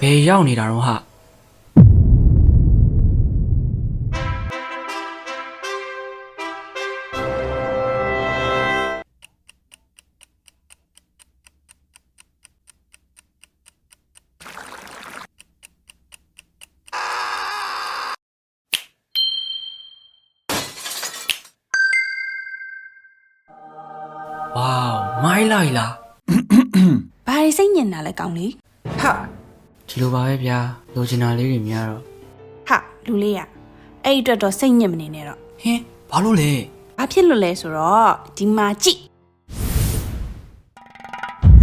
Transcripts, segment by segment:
ဘယ်ရောက်နေတာတော့ဟာဝေါမိုင်းလိုက်လားဘာတွေစိတ်ညစ်တာလဲကောင်းလေဟာ ဒီလိုပါပဲဗျာလိုချင်တာလေးတွေများတော့ဟာလူလေးရအဲ့ဒီအတွက်တော့စိတ်ညစ်မနေနဲ့တော့ဟင်းဘာလို့လဲဘာဖြစ်လို့လဲဆိုတော့ဒီမှာကြည့်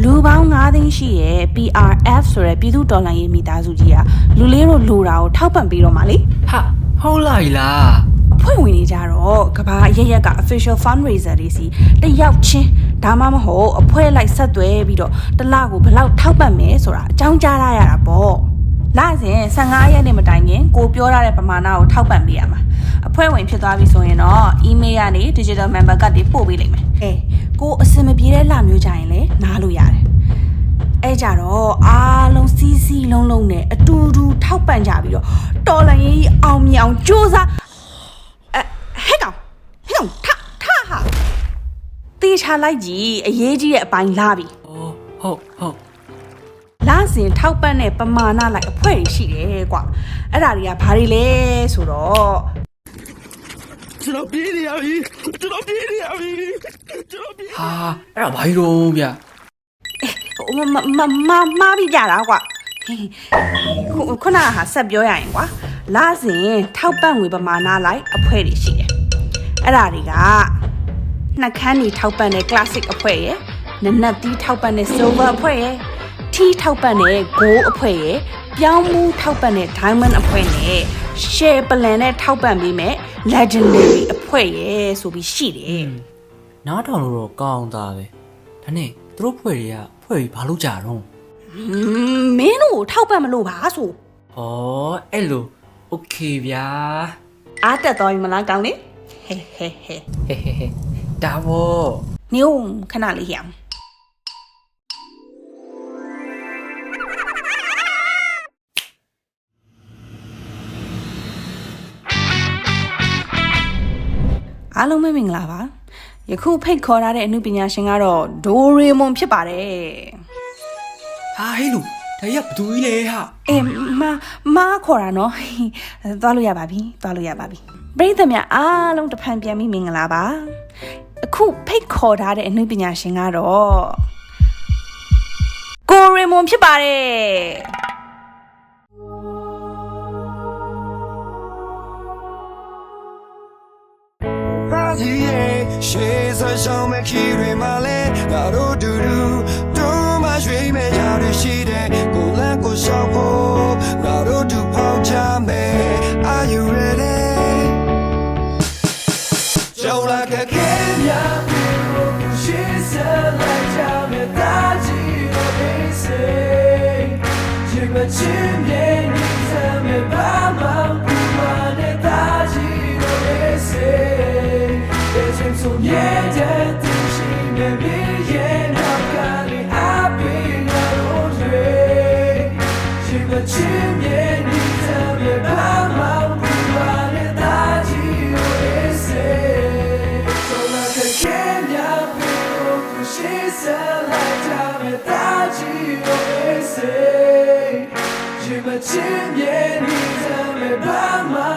လူပေါင်း9သိန်းရှိရဲ့ PRF ဆိုတဲ့ပြည်သူတော်လှန်ရေးမိသားစုကြီးကလူလေးတို့လူတာကိုထောက်ပံ့ပြီးတော့မှလေဟာဟုတ်လိုက်လားအဖွဲ့ဝင်တွေကြတော့ကဘာအရက်ရက်က official fundraiser တွေစီတယောက်ချင်း ဒါမှမဟုတ်အဖွဲ့လိုက်ဆက်သွဲပြီးတော့တစ်လကိုဘယ်လောက်ထောက်ပံ့မယ်ဆိုတာအကြောင်းကြားရရတာပေါ့လစဉ်15ရက်နေမတိုင်ခင်ကိုပြောရတဲ့ပမာဏကိုထောက်ပံ့ပေးရမှာအဖွဲ့ဝင်ဖြစ်သွားပြီဆိုရင်တော့ email ကနေ digital member card တွေပို့ပေးလိမ့်မယ်အဲကိုအစင်မပြေတဲ့လမျိုးကြရင်လည်းနားလို့ရတယ်အဲကြတော့အားလုံးစီးစီးလုံးလုံးနဲ့အတူတူထောက်ပံ့ကြပြီးတော့တော်လန်ရေးအောင်မြောင်စူးစမ်းအဲဟဲ့ကောင်ဟဲ့ကောင်ထထဟာတေ ချာလိုက်ကြည့်အရေးကြီးတဲ့အပိုင်းလာပြီအော်ဟုတ်ဟုတ်လာစဉ်ထောက်ပံ့တဲ့ပမာဏလိုက်အဖွဲ့တွေရှိတယ်ကွာအဲ့ဒါတွေကဘာတွေလဲဆိုတော့ကျွန်တော်ပြေးနေရပြီကျွန်တော်ပြေးနေရပြီကျွန်တော်ပြေးဟာအဲ့ဒါဘာကြီးတော့ဗျာဟိုမမမမပြီးကြတာကွာဟေးခုခုနကဟာဆက်ပြောရရင်ကွာလာစဉ်ထောက်ပံ့ငွေပမာဏလိုက်အဖွဲ့တွေရှိတယ်အဲ့ဒါတွေက နှက်ခမ်းနေထောက်ပံ့တဲ့ classic အဖွဲ့ရယ်နနက်တီးထောက်ပံ့တဲ့ silver အဖွဲ့ရယ်ထီးထောက်ပံ့တဲ့ gold အဖွဲ့ရယ်ပြောင်းမှုထောက်ပံ့တဲ့ diamond အဖွဲ့နဲ့ share plan နဲ့ထောက်ပံ့ပေးမဲ့ legendary အဖွဲ့ရယ်ဆိုပြီးရှိတယ် နားထောင်လို့တော့ကောင်းသားပဲဒါနဲ့သူတို့ဖွဲ့တွေကဖွဲ့ပြီးဘာလို့ကြာတော့ อืมမင်းတို့ကိုထောက်ပံ့မလို့ပါဆို ဩအဲ့လိုโอเคဗျာ အားတက်သွားပြီမလားကောင်းလေဟဲဟဲဟဲ ဟဲဟဲဟဲ ဒါဘောနေဦးခဏလေးရအောင်အားလုံးပဲမင်္ဂလာပါယခုဖိတ်ခေါ်ထားတဲ့အမှုပညာရှင်ကတော့ဒိုရေမွန်ဖြစ်ပါတယ်ဟာဟဲ့လူဒါရဘသူကြီးလဲဟာအေးမမခေါ်တာနော်သွားလို့ရပါပြီသွားလို့ရပါပြီပရိသတ်များအားလုံးတစ်ဖန်ပြန်ပြီးမင်္ဂလာပါ အခုဖိတ်ခေါ်ထားတဲ့အမှုပညာရှင်ကတော့ကိုရေမွန်ဖြစ်ပါတယ်ပါစီရဲ့ရှေးစဆောင်မဲ့ခီတွေမှာလဲငါတို့တူတူတို့မှရွှေမဲ့ရရရှိတဲ့ကိုလန်းကိုရှောက်ဖို့ငါတို့တူဖောက်ချမယ် Are you ready ကျော်လာကခဲ ချစ်မချင် ချင်းမြဲနေစမ်းမပါမှာ